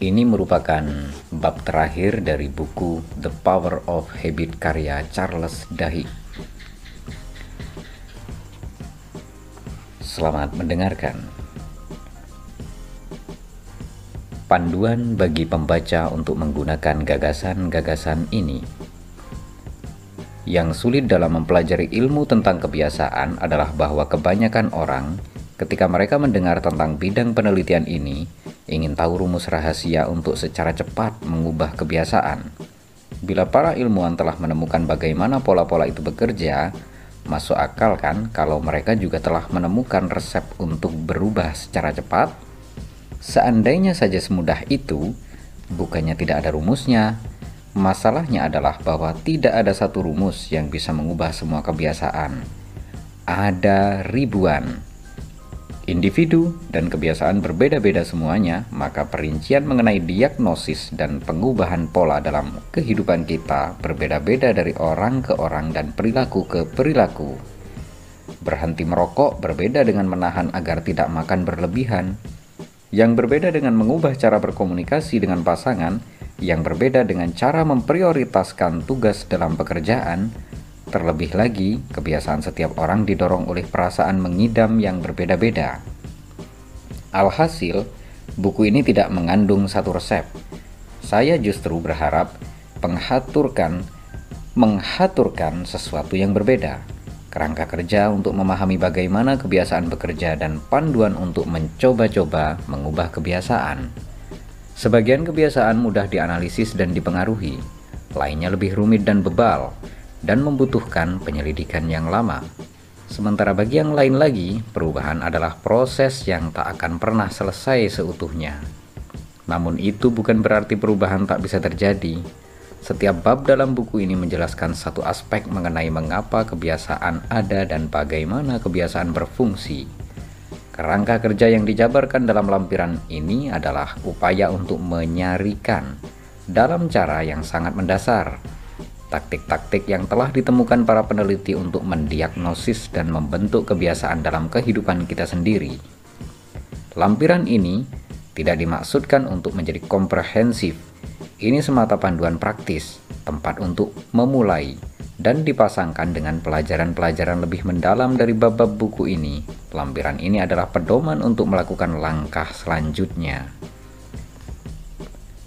Ini merupakan bab terakhir dari buku The Power of Habit karya Charles Duhigg. Selamat mendengarkan. Panduan bagi pembaca untuk menggunakan gagasan-gagasan ini. Yang sulit dalam mempelajari ilmu tentang kebiasaan adalah bahwa kebanyakan orang ketika mereka mendengar tentang bidang penelitian ini ingin tahu rumus rahasia untuk secara cepat mengubah kebiasaan. Bila para ilmuwan telah menemukan bagaimana pola-pola itu bekerja, masuk akal kan kalau mereka juga telah menemukan resep untuk berubah secara cepat? Seandainya saja semudah itu, bukannya tidak ada rumusnya. Masalahnya adalah bahwa tidak ada satu rumus yang bisa mengubah semua kebiasaan. Ada ribuan individu dan kebiasaan berbeda-beda semuanya, maka perincian mengenai diagnosis dan pengubahan pola dalam kehidupan kita berbeda-beda dari orang ke orang dan perilaku ke perilaku. Berhenti merokok berbeda dengan menahan agar tidak makan berlebihan. Yang berbeda dengan mengubah cara berkomunikasi dengan pasangan, yang berbeda dengan cara memprioritaskan tugas dalam pekerjaan, Terlebih lagi, kebiasaan setiap orang didorong oleh perasaan mengidam yang berbeda-beda. Alhasil, buku ini tidak mengandung satu resep. Saya justru berharap penghaturkan menghaturkan sesuatu yang berbeda. Kerangka kerja untuk memahami bagaimana kebiasaan bekerja dan panduan untuk mencoba-coba mengubah kebiasaan. Sebagian kebiasaan mudah dianalisis dan dipengaruhi, lainnya lebih rumit dan bebal dan membutuhkan penyelidikan yang lama. Sementara bagi yang lain lagi, perubahan adalah proses yang tak akan pernah selesai seutuhnya. Namun itu bukan berarti perubahan tak bisa terjadi. Setiap bab dalam buku ini menjelaskan satu aspek mengenai mengapa kebiasaan ada dan bagaimana kebiasaan berfungsi. Kerangka kerja yang dijabarkan dalam lampiran ini adalah upaya untuk menyarikan dalam cara yang sangat mendasar taktik-taktik yang telah ditemukan para peneliti untuk mendiagnosis dan membentuk kebiasaan dalam kehidupan kita sendiri. Lampiran ini tidak dimaksudkan untuk menjadi komprehensif. Ini semata panduan praktis, tempat untuk memulai, dan dipasangkan dengan pelajaran-pelajaran lebih mendalam dari bab-bab buku ini. Lampiran ini adalah pedoman untuk melakukan langkah selanjutnya.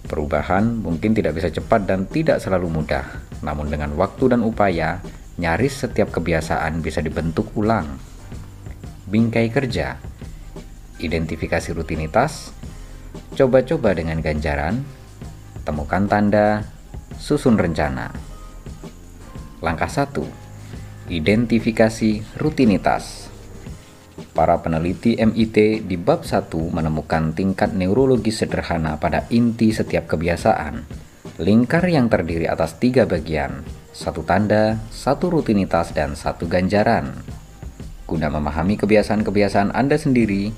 Perubahan mungkin tidak bisa cepat dan tidak selalu mudah, namun dengan waktu dan upaya, nyaris setiap kebiasaan bisa dibentuk ulang. Bingkai kerja, identifikasi rutinitas, coba-coba dengan ganjaran, temukan tanda, susun rencana. Langkah 1. Identifikasi rutinitas. Para peneliti MIT di bab 1 menemukan tingkat neurologi sederhana pada inti setiap kebiasaan Lingkar yang terdiri atas tiga bagian, satu tanda, satu rutinitas, dan satu ganjaran. Guna memahami kebiasaan-kebiasaan Anda sendiri,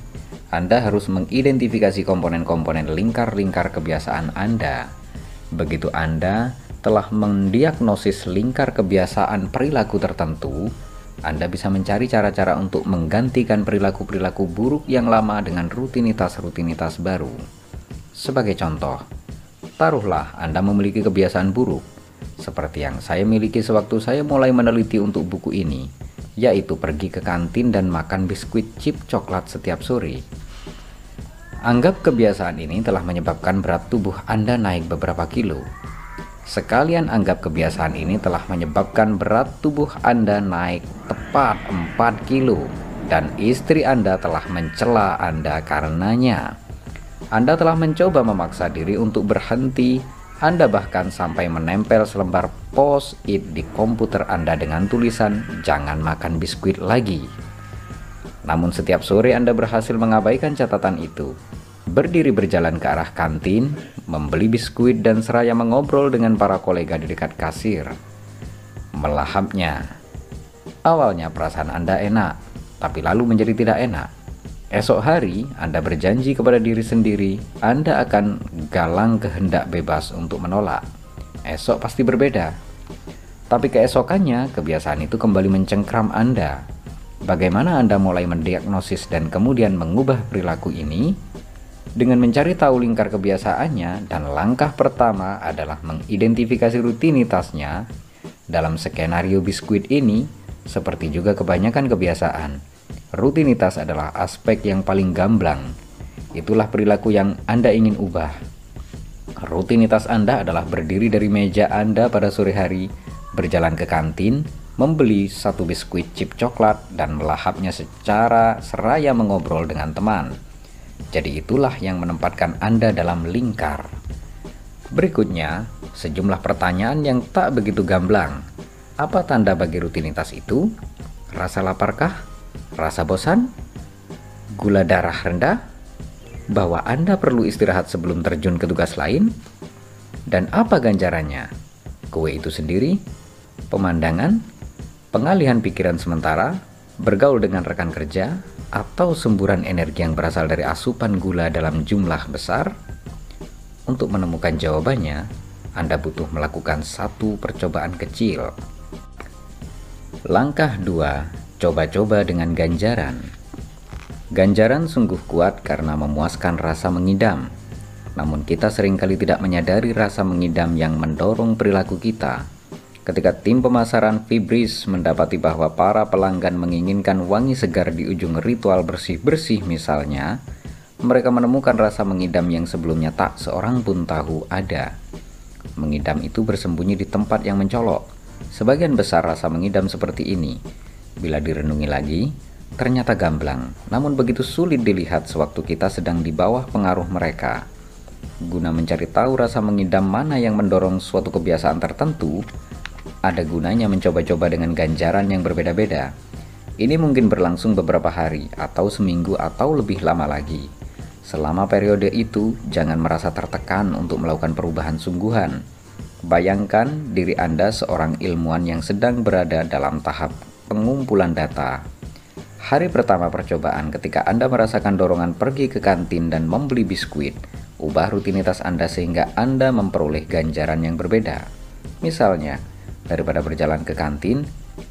Anda harus mengidentifikasi komponen-komponen lingkar-lingkar kebiasaan Anda. Begitu Anda telah mendiagnosis lingkar kebiasaan perilaku tertentu, Anda bisa mencari cara-cara untuk menggantikan perilaku-perilaku buruk yang lama dengan rutinitas-rutinitas baru. Sebagai contoh, Taruhlah Anda memiliki kebiasaan buruk, seperti yang saya miliki sewaktu saya mulai meneliti untuk buku ini, yaitu pergi ke kantin dan makan biskuit chip coklat setiap sore. Anggap kebiasaan ini telah menyebabkan berat tubuh Anda naik beberapa kilo. Sekalian anggap kebiasaan ini telah menyebabkan berat tubuh Anda naik tepat 4 kilo dan istri Anda telah mencela Anda karenanya. Anda telah mencoba memaksa diri untuk berhenti. Anda bahkan sampai menempel selembar post-it di komputer Anda dengan tulisan "Jangan makan biskuit lagi". Namun setiap sore Anda berhasil mengabaikan catatan itu. Berdiri berjalan ke arah kantin, membeli biskuit dan seraya mengobrol dengan para kolega di dekat kasir. Melahapnya. Awalnya perasaan Anda enak, tapi lalu menjadi tidak enak. Esok hari, Anda berjanji kepada diri sendiri, Anda akan galang kehendak bebas untuk menolak. Esok pasti berbeda. Tapi keesokannya, kebiasaan itu kembali mencengkram Anda. Bagaimana Anda mulai mendiagnosis dan kemudian mengubah perilaku ini? Dengan mencari tahu lingkar kebiasaannya dan langkah pertama adalah mengidentifikasi rutinitasnya, dalam skenario biskuit ini, seperti juga kebanyakan kebiasaan, rutinitas adalah aspek yang paling gamblang. Itulah perilaku yang Anda ingin ubah. Rutinitas Anda adalah berdiri dari meja Anda pada sore hari, berjalan ke kantin, membeli satu biskuit chip coklat, dan melahapnya secara seraya mengobrol dengan teman. Jadi itulah yang menempatkan Anda dalam lingkar. Berikutnya, sejumlah pertanyaan yang tak begitu gamblang. Apa tanda bagi rutinitas itu? Rasa laparkah? Rasa bosan? Gula darah rendah? Bahwa Anda perlu istirahat sebelum terjun ke tugas lain? Dan apa ganjarannya? Kue itu sendiri? Pemandangan? Pengalihan pikiran sementara? Bergaul dengan rekan kerja? atau semburan energi yang berasal dari asupan gula dalam jumlah besar? Untuk menemukan jawabannya, Anda butuh melakukan satu percobaan kecil. Langkah 2. Coba-coba dengan ganjaran. Ganjaran sungguh kuat karena memuaskan rasa mengidam. Namun kita sering kali tidak menyadari rasa mengidam yang mendorong perilaku kita Ketika tim pemasaran Fibris mendapati bahwa para pelanggan menginginkan wangi segar di ujung ritual bersih-bersih misalnya, mereka menemukan rasa mengidam yang sebelumnya tak seorang pun tahu ada. Mengidam itu bersembunyi di tempat yang mencolok. Sebagian besar rasa mengidam seperti ini, bila direnungi lagi, ternyata gamblang, namun begitu sulit dilihat sewaktu kita sedang di bawah pengaruh mereka. Guna mencari tahu rasa mengidam mana yang mendorong suatu kebiasaan tertentu, ada gunanya mencoba-coba dengan ganjaran yang berbeda-beda. Ini mungkin berlangsung beberapa hari, atau seminggu, atau lebih lama lagi. Selama periode itu, jangan merasa tertekan untuk melakukan perubahan sungguhan. Bayangkan diri Anda seorang ilmuwan yang sedang berada dalam tahap pengumpulan data. Hari pertama percobaan ketika Anda merasakan dorongan pergi ke kantin dan membeli biskuit, ubah rutinitas Anda sehingga Anda memperoleh ganjaran yang berbeda. Misalnya, Daripada berjalan ke kantin,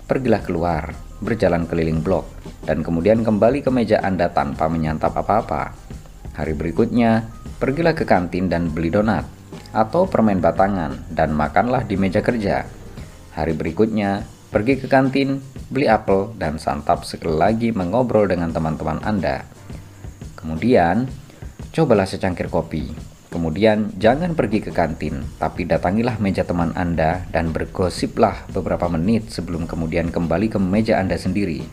pergilah keluar, berjalan keliling blok, dan kemudian kembali ke meja Anda tanpa menyantap apa-apa. Hari berikutnya, pergilah ke kantin dan beli donat atau permen batangan dan makanlah di meja kerja. Hari berikutnya, pergi ke kantin, beli apel, dan santap sekali lagi mengobrol dengan teman-teman Anda. Kemudian, cobalah secangkir kopi Kemudian jangan pergi ke kantin, tapi datangilah meja teman Anda dan bergosiplah beberapa menit sebelum kemudian kembali ke meja Anda sendiri.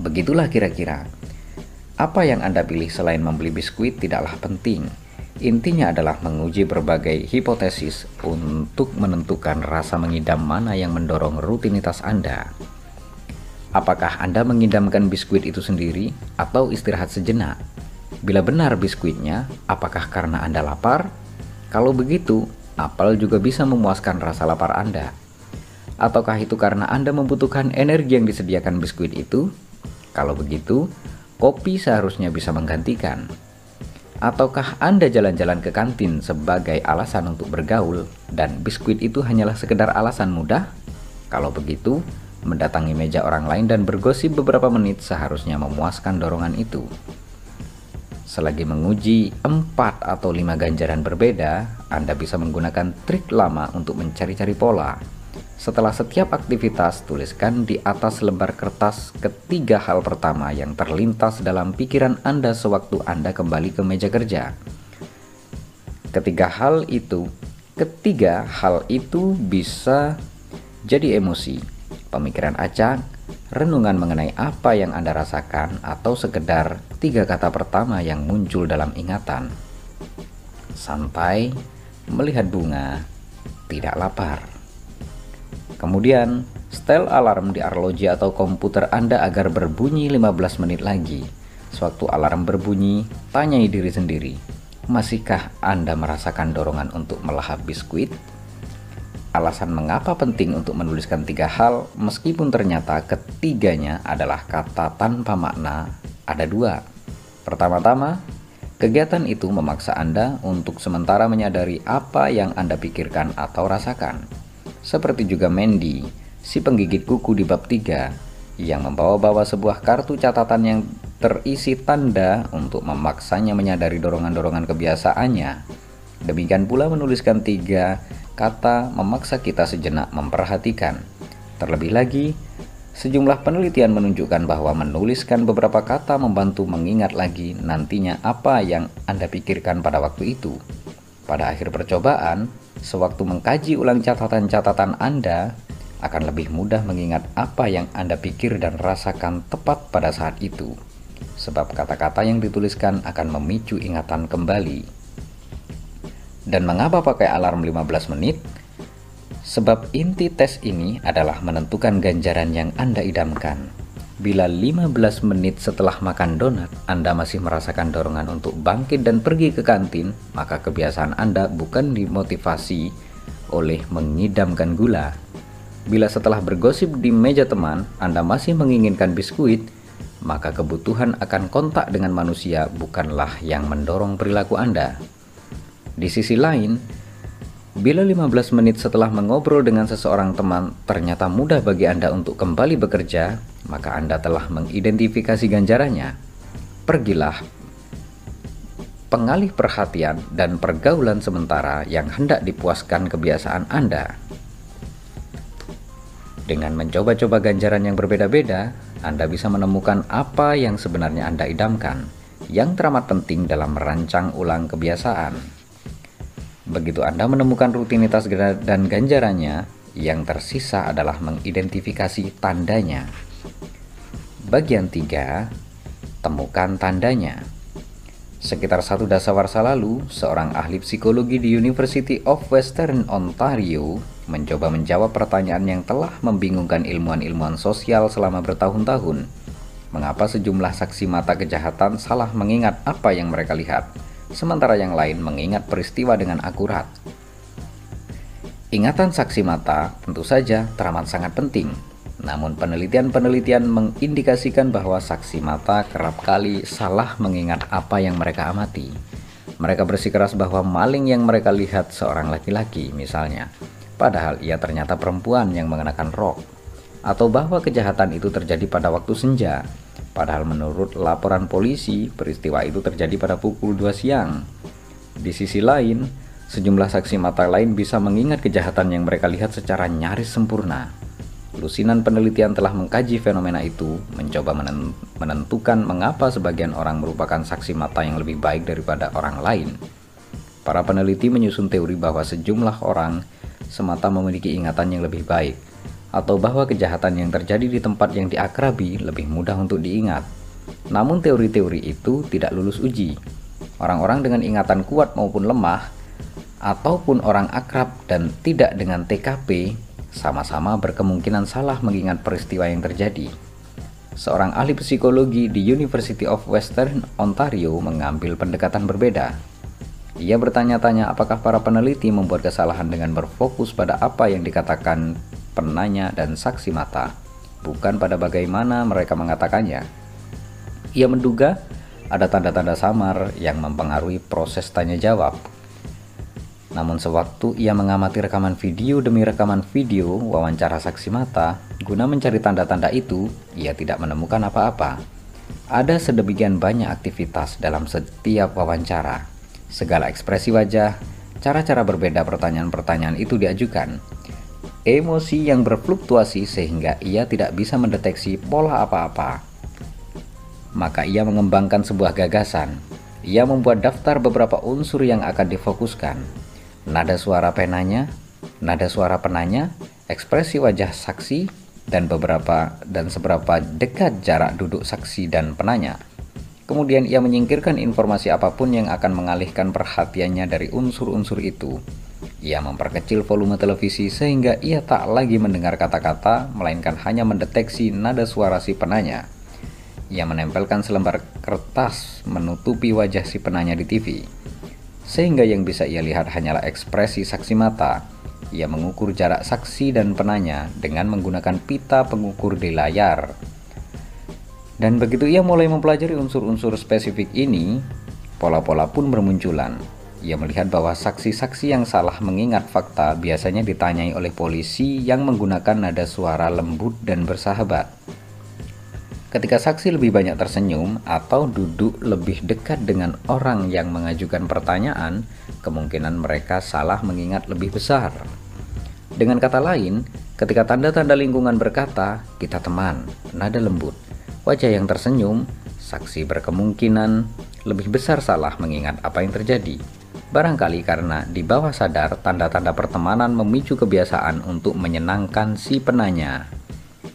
Begitulah kira-kira. Apa yang Anda pilih selain membeli biskuit tidaklah penting. Intinya adalah menguji berbagai hipotesis untuk menentukan rasa mengidam mana yang mendorong rutinitas Anda. Apakah Anda mengidamkan biskuit itu sendiri atau istirahat sejenak? Bila benar biskuitnya, apakah karena Anda lapar? Kalau begitu, apel juga bisa memuaskan rasa lapar Anda. Ataukah itu karena Anda membutuhkan energi yang disediakan biskuit itu? Kalau begitu, kopi seharusnya bisa menggantikan. Ataukah Anda jalan-jalan ke kantin sebagai alasan untuk bergaul dan biskuit itu hanyalah sekedar alasan mudah? Kalau begitu, mendatangi meja orang lain dan bergosip beberapa menit seharusnya memuaskan dorongan itu. Selagi menguji 4 atau 5 ganjaran berbeda, Anda bisa menggunakan trik lama untuk mencari-cari pola. Setelah setiap aktivitas, tuliskan di atas lembar kertas ketiga hal pertama yang terlintas dalam pikiran Anda sewaktu Anda kembali ke meja kerja. Ketiga hal itu, ketiga hal itu bisa jadi emosi, pemikiran acak, renungan mengenai apa yang Anda rasakan atau sekedar tiga kata pertama yang muncul dalam ingatan. Santai, melihat bunga, tidak lapar. Kemudian, setel alarm di arloji atau komputer Anda agar berbunyi 15 menit lagi. Sewaktu alarm berbunyi, tanyai diri sendiri, masihkah Anda merasakan dorongan untuk melahap biskuit? alasan mengapa penting untuk menuliskan tiga hal meskipun ternyata ketiganya adalah kata tanpa makna ada dua. Pertama-tama, kegiatan itu memaksa Anda untuk sementara menyadari apa yang Anda pikirkan atau rasakan. Seperti juga Mandy, si penggigit kuku di bab 3, yang membawa-bawa sebuah kartu catatan yang terisi tanda untuk memaksanya menyadari dorongan-dorongan kebiasaannya. Demikian pula menuliskan tiga kata memaksa kita sejenak memperhatikan. Terlebih lagi, sejumlah penelitian menunjukkan bahwa menuliskan beberapa kata membantu mengingat lagi nantinya apa yang Anda pikirkan pada waktu itu. Pada akhir percobaan, sewaktu mengkaji ulang catatan-catatan Anda, akan lebih mudah mengingat apa yang Anda pikir dan rasakan tepat pada saat itu. Sebab kata-kata yang dituliskan akan memicu ingatan kembali. Dan mengapa pakai alarm 15 menit? Sebab inti tes ini adalah menentukan ganjaran yang Anda idamkan. Bila 15 menit setelah makan donat, Anda masih merasakan dorongan untuk bangkit dan pergi ke kantin, maka kebiasaan Anda bukan dimotivasi oleh mengidamkan gula, Bila setelah bergosip di meja teman, Anda masih menginginkan biskuit, maka kebutuhan akan kontak dengan manusia bukanlah yang mendorong perilaku Anda. Di sisi lain, bila 15 menit setelah mengobrol dengan seseorang teman ternyata mudah bagi Anda untuk kembali bekerja, maka Anda telah mengidentifikasi ganjarannya. Pergilah pengalih perhatian dan pergaulan sementara yang hendak dipuaskan kebiasaan Anda. Dengan mencoba-coba ganjaran yang berbeda-beda, Anda bisa menemukan apa yang sebenarnya Anda idamkan, yang teramat penting dalam merancang ulang kebiasaan. Begitu Anda menemukan rutinitas dan ganjarannya, yang tersisa adalah mengidentifikasi tandanya. Bagian 3, temukan tandanya. Sekitar satu dasawarsa lalu, seorang ahli psikologi di University of Western Ontario mencoba menjawab pertanyaan yang telah membingungkan ilmuwan-ilmuwan sosial selama bertahun-tahun. Mengapa sejumlah saksi mata kejahatan salah mengingat apa yang mereka lihat, sementara yang lain mengingat peristiwa dengan akurat? Ingatan saksi mata tentu saja teramat sangat penting, namun penelitian-penelitian mengindikasikan bahwa saksi mata kerap kali salah mengingat apa yang mereka amati. Mereka bersikeras bahwa maling yang mereka lihat seorang laki-laki misalnya, padahal ia ternyata perempuan yang mengenakan rok. Atau bahwa kejahatan itu terjadi pada waktu senja, padahal menurut laporan polisi peristiwa itu terjadi pada pukul 2 siang. Di sisi lain, sejumlah saksi mata lain bisa mengingat kejahatan yang mereka lihat secara nyaris sempurna. Lusinan penelitian telah mengkaji fenomena itu, mencoba menentukan mengapa sebagian orang merupakan saksi mata yang lebih baik daripada orang lain. Para peneliti menyusun teori bahwa sejumlah orang semata memiliki ingatan yang lebih baik, atau bahwa kejahatan yang terjadi di tempat yang diakrabi lebih mudah untuk diingat. Namun teori-teori itu tidak lulus uji. Orang-orang dengan ingatan kuat maupun lemah, ataupun orang akrab dan tidak dengan TKP sama-sama berkemungkinan salah mengingat peristiwa yang terjadi. Seorang ahli psikologi di University of Western Ontario mengambil pendekatan berbeda. Ia bertanya-tanya apakah para peneliti membuat kesalahan dengan berfokus pada apa yang dikatakan penanya dan saksi mata, bukan pada bagaimana mereka mengatakannya. Ia menduga ada tanda-tanda samar yang mempengaruhi proses tanya jawab namun sewaktu ia mengamati rekaman video demi rekaman video wawancara saksi mata, guna mencari tanda-tanda itu, ia tidak menemukan apa-apa. Ada sedemikian banyak aktivitas dalam setiap wawancara. Segala ekspresi wajah, cara-cara berbeda pertanyaan-pertanyaan itu diajukan. Emosi yang berfluktuasi sehingga ia tidak bisa mendeteksi pola apa-apa. Maka ia mengembangkan sebuah gagasan. Ia membuat daftar beberapa unsur yang akan difokuskan nada suara penanya, nada suara penanya, ekspresi wajah saksi, dan beberapa dan seberapa dekat jarak duduk saksi dan penanya. Kemudian ia menyingkirkan informasi apa pun yang akan mengalihkan perhatiannya dari unsur-unsur itu. Ia memperkecil volume televisi sehingga ia tak lagi mendengar kata-kata, melainkan hanya mendeteksi nada suara si penanya. Ia menempelkan selembar kertas menutupi wajah si penanya di TV sehingga yang bisa ia lihat hanyalah ekspresi saksi mata. Ia mengukur jarak saksi dan penanya dengan menggunakan pita pengukur di layar. Dan begitu ia mulai mempelajari unsur-unsur spesifik ini, pola-pola pun bermunculan. Ia melihat bahwa saksi-saksi yang salah mengingat fakta biasanya ditanyai oleh polisi yang menggunakan nada suara lembut dan bersahabat. Ketika saksi lebih banyak tersenyum atau duduk lebih dekat dengan orang yang mengajukan pertanyaan, kemungkinan mereka salah mengingat lebih besar. Dengan kata lain, ketika tanda-tanda lingkungan berkata, "Kita teman," nada lembut, wajah yang tersenyum, saksi berkemungkinan lebih besar salah mengingat apa yang terjadi. Barangkali karena di bawah sadar tanda-tanda pertemanan memicu kebiasaan untuk menyenangkan si penanya.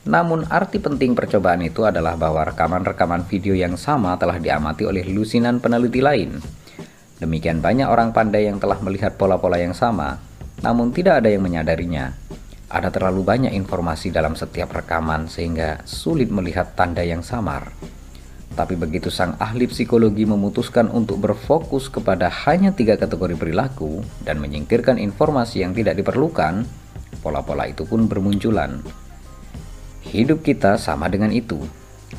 Namun arti penting percobaan itu adalah bahwa rekaman-rekaman video yang sama telah diamati oleh lusinan peneliti lain. Demikian banyak orang pandai yang telah melihat pola-pola yang sama, namun tidak ada yang menyadarinya. Ada terlalu banyak informasi dalam setiap rekaman sehingga sulit melihat tanda yang samar. Tapi begitu sang ahli psikologi memutuskan untuk berfokus kepada hanya tiga kategori perilaku dan menyingkirkan informasi yang tidak diperlukan, pola-pola itu pun bermunculan. Hidup kita sama dengan itu.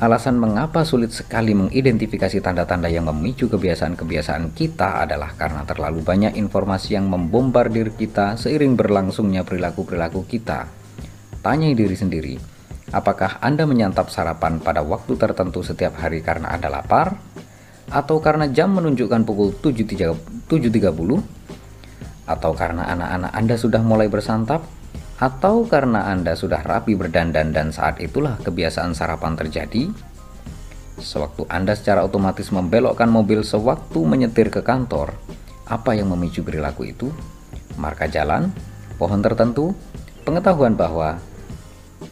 Alasan mengapa sulit sekali mengidentifikasi tanda-tanda yang memicu kebiasaan-kebiasaan kita adalah karena terlalu banyak informasi yang membombardir kita seiring berlangsungnya perilaku-perilaku kita. Tanya diri sendiri, apakah Anda menyantap sarapan pada waktu tertentu setiap hari karena Anda lapar? Atau karena jam menunjukkan pukul 7.30? Atau karena anak-anak Anda sudah mulai bersantap? Atau karena Anda sudah rapi berdandan dan saat itulah kebiasaan sarapan terjadi? Sewaktu Anda secara otomatis membelokkan mobil sewaktu menyetir ke kantor, apa yang memicu perilaku itu? Marka jalan, pohon tertentu, pengetahuan bahwa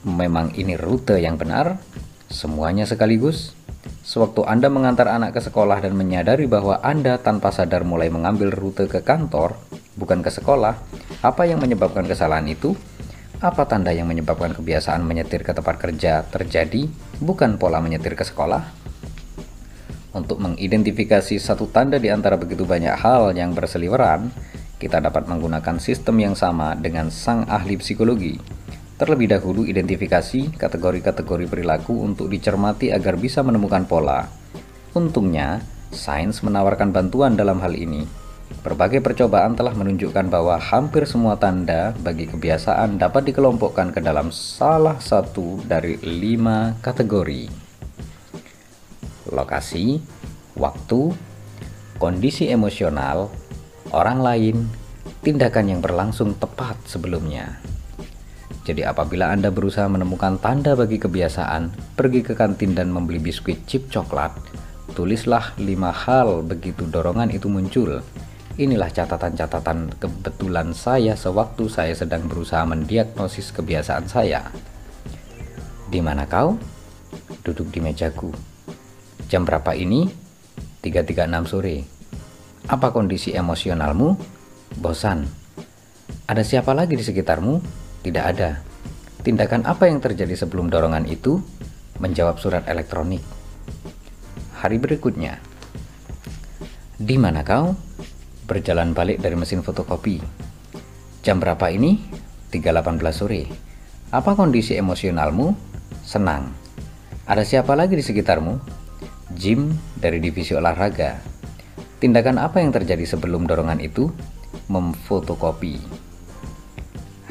memang ini rute yang benar, semuanya sekaligus. Sewaktu Anda mengantar anak ke sekolah dan menyadari bahwa Anda tanpa sadar mulai mengambil rute ke kantor, bukan ke sekolah, apa yang menyebabkan kesalahan itu? Apa tanda yang menyebabkan kebiasaan menyetir ke tempat kerja terjadi, bukan pola menyetir ke sekolah? Untuk mengidentifikasi satu tanda di antara begitu banyak hal yang berseliweran, kita dapat menggunakan sistem yang sama dengan sang ahli psikologi. Terlebih dahulu identifikasi kategori-kategori perilaku untuk dicermati agar bisa menemukan pola. Untungnya, sains menawarkan bantuan dalam hal ini Berbagai percobaan telah menunjukkan bahwa hampir semua tanda bagi kebiasaan dapat dikelompokkan ke dalam salah satu dari lima kategori. Lokasi, waktu, kondisi emosional, orang lain, tindakan yang berlangsung tepat sebelumnya. Jadi apabila Anda berusaha menemukan tanda bagi kebiasaan, pergi ke kantin dan membeli biskuit chip coklat, tulislah lima hal begitu dorongan itu muncul Inilah catatan-catatan kebetulan saya sewaktu saya sedang berusaha mendiagnosis kebiasaan saya. Di mana kau? Duduk di mejaku. Jam berapa ini? 3.36 sore. Apa kondisi emosionalmu? Bosan. Ada siapa lagi di sekitarmu? Tidak ada. Tindakan apa yang terjadi sebelum dorongan itu? Menjawab surat elektronik. Hari berikutnya. Di mana kau? berjalan balik dari mesin fotokopi. Jam berapa ini? 3.18 sore. Apa kondisi emosionalmu? Senang. Ada siapa lagi di sekitarmu? Jim dari divisi olahraga. Tindakan apa yang terjadi sebelum dorongan itu? Memfotokopi.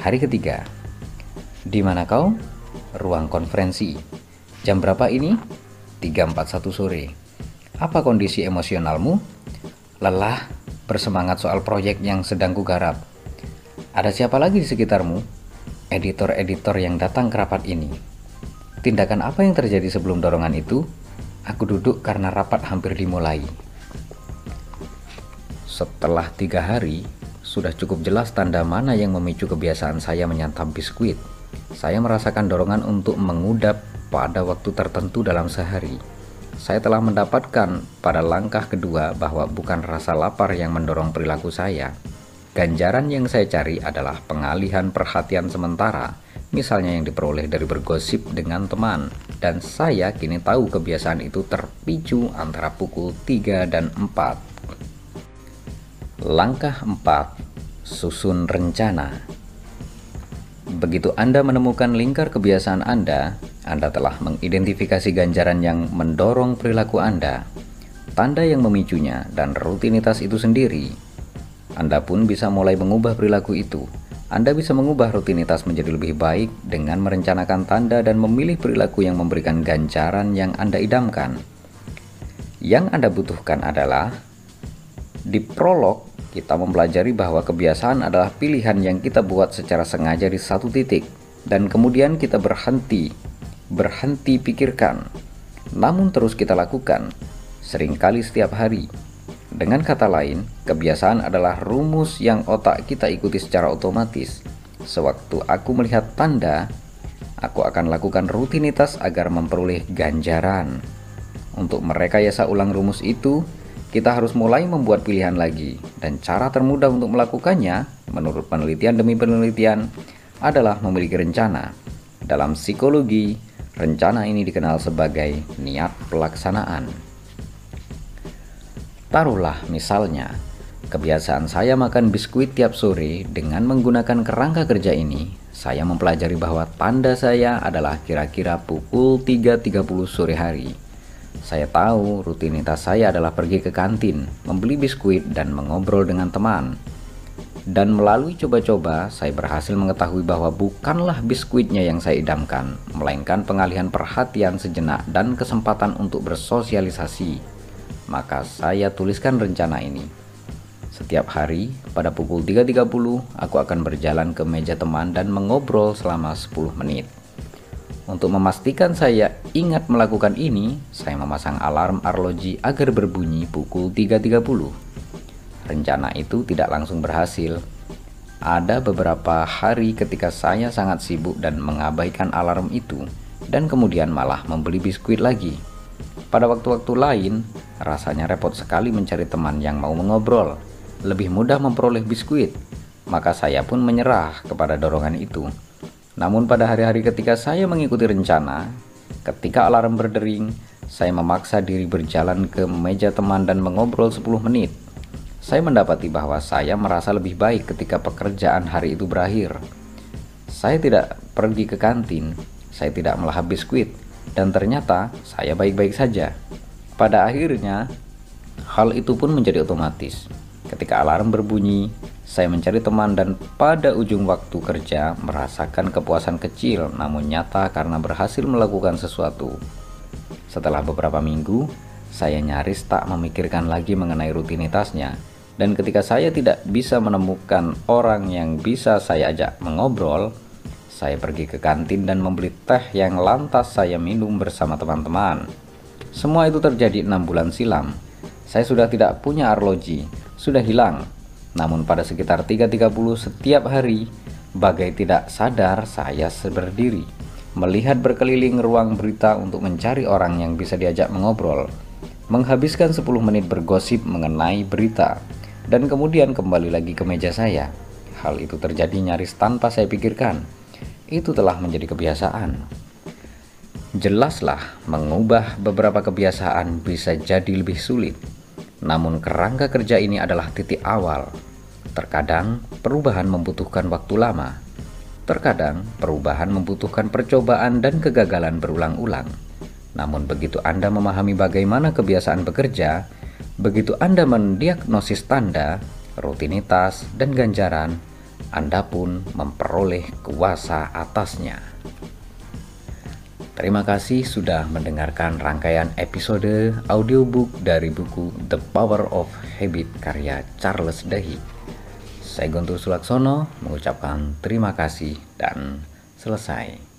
Hari ketiga. Di mana kau? Ruang konferensi. Jam berapa ini? 3.41 sore. Apa kondisi emosionalmu? Lelah, bersemangat soal proyek yang sedang kugarap. Ada siapa lagi di sekitarmu? Editor-editor yang datang ke rapat ini. Tindakan apa yang terjadi sebelum dorongan itu? Aku duduk karena rapat hampir dimulai. Setelah tiga hari, sudah cukup jelas tanda mana yang memicu kebiasaan saya menyantap biskuit. Saya merasakan dorongan untuk mengudap pada waktu tertentu dalam sehari saya telah mendapatkan pada langkah kedua bahwa bukan rasa lapar yang mendorong perilaku saya. Ganjaran yang saya cari adalah pengalihan perhatian sementara, misalnya yang diperoleh dari bergosip dengan teman. Dan saya kini tahu kebiasaan itu terpicu antara pukul 3 dan 4. Langkah 4. Susun rencana. Begitu Anda menemukan lingkar kebiasaan Anda, anda telah mengidentifikasi ganjaran yang mendorong perilaku Anda, tanda yang memicunya, dan rutinitas itu sendiri. Anda pun bisa mulai mengubah perilaku itu. Anda bisa mengubah rutinitas menjadi lebih baik dengan merencanakan tanda dan memilih perilaku yang memberikan ganjaran yang Anda idamkan. Yang Anda butuhkan adalah di prolog kita mempelajari bahwa kebiasaan adalah pilihan yang kita buat secara sengaja di satu titik dan kemudian kita berhenti, berhenti pikirkan. Namun terus kita lakukan sering kali setiap hari. Dengan kata lain, kebiasaan adalah rumus yang otak kita ikuti secara otomatis. Sewaktu aku melihat tanda, aku akan lakukan rutinitas agar memperoleh ganjaran. Untuk merekayasa ulang rumus itu, kita harus mulai membuat pilihan lagi. Dan cara termudah untuk melakukannya, menurut penelitian demi penelitian, adalah memiliki rencana. Dalam psikologi, rencana ini dikenal sebagai niat pelaksanaan. Taruhlah misalnya, kebiasaan saya makan biskuit tiap sore dengan menggunakan kerangka kerja ini, saya mempelajari bahwa tanda saya adalah kira-kira pukul 3.30 sore hari. Saya tahu rutinitas saya adalah pergi ke kantin, membeli biskuit, dan mengobrol dengan teman. Dan melalui coba-coba, saya berhasil mengetahui bahwa bukanlah biskuitnya yang saya idamkan, melainkan pengalihan perhatian sejenak dan kesempatan untuk bersosialisasi maka saya tuliskan rencana ini. Setiap hari pada pukul 3.30 aku akan berjalan ke meja teman dan mengobrol selama 10 menit. Untuk memastikan saya ingat melakukan ini, saya memasang alarm arloji agar berbunyi pukul 3.30. Rencana itu tidak langsung berhasil. Ada beberapa hari ketika saya sangat sibuk dan mengabaikan alarm itu dan kemudian malah membeli biskuit lagi. Pada waktu-waktu lain, rasanya repot sekali mencari teman yang mau mengobrol. Lebih mudah memperoleh biskuit. Maka saya pun menyerah kepada dorongan itu. Namun pada hari-hari ketika saya mengikuti rencana, ketika alarm berdering, saya memaksa diri berjalan ke meja teman dan mengobrol 10 menit. Saya mendapati bahwa saya merasa lebih baik ketika pekerjaan hari itu berakhir. Saya tidak pergi ke kantin, saya tidak melahap biskuit, dan ternyata saya baik-baik saja. Pada akhirnya, hal itu pun menjadi otomatis. Ketika alarm berbunyi, saya mencari teman dan pada ujung waktu kerja merasakan kepuasan kecil namun nyata karena berhasil melakukan sesuatu. Setelah beberapa minggu, saya nyaris tak memikirkan lagi mengenai rutinitasnya dan ketika saya tidak bisa menemukan orang yang bisa saya ajak mengobrol, saya pergi ke kantin dan membeli teh yang lantas saya minum bersama teman-teman. Semua itu terjadi enam bulan silam. Saya sudah tidak punya arloji, sudah hilang. Namun pada sekitar 3.30 setiap hari, bagai tidak sadar saya berdiri, melihat berkeliling ruang berita untuk mencari orang yang bisa diajak mengobrol, menghabiskan 10 menit bergosip mengenai berita, dan kemudian kembali lagi ke meja saya. Hal itu terjadi nyaris tanpa saya pikirkan itu telah menjadi kebiasaan. Jelaslah, mengubah beberapa kebiasaan bisa jadi lebih sulit. Namun kerangka kerja ini adalah titik awal. Terkadang perubahan membutuhkan waktu lama. Terkadang perubahan membutuhkan percobaan dan kegagalan berulang-ulang. Namun begitu Anda memahami bagaimana kebiasaan bekerja, begitu Anda mendiagnosis tanda, rutinitas, dan ganjaran, anda pun memperoleh kuasa atasnya. Terima kasih sudah mendengarkan rangkaian episode audiobook dari buku The Power of Habit karya Charles Duhigg. Saya Guntur Sulaksono mengucapkan terima kasih dan selesai.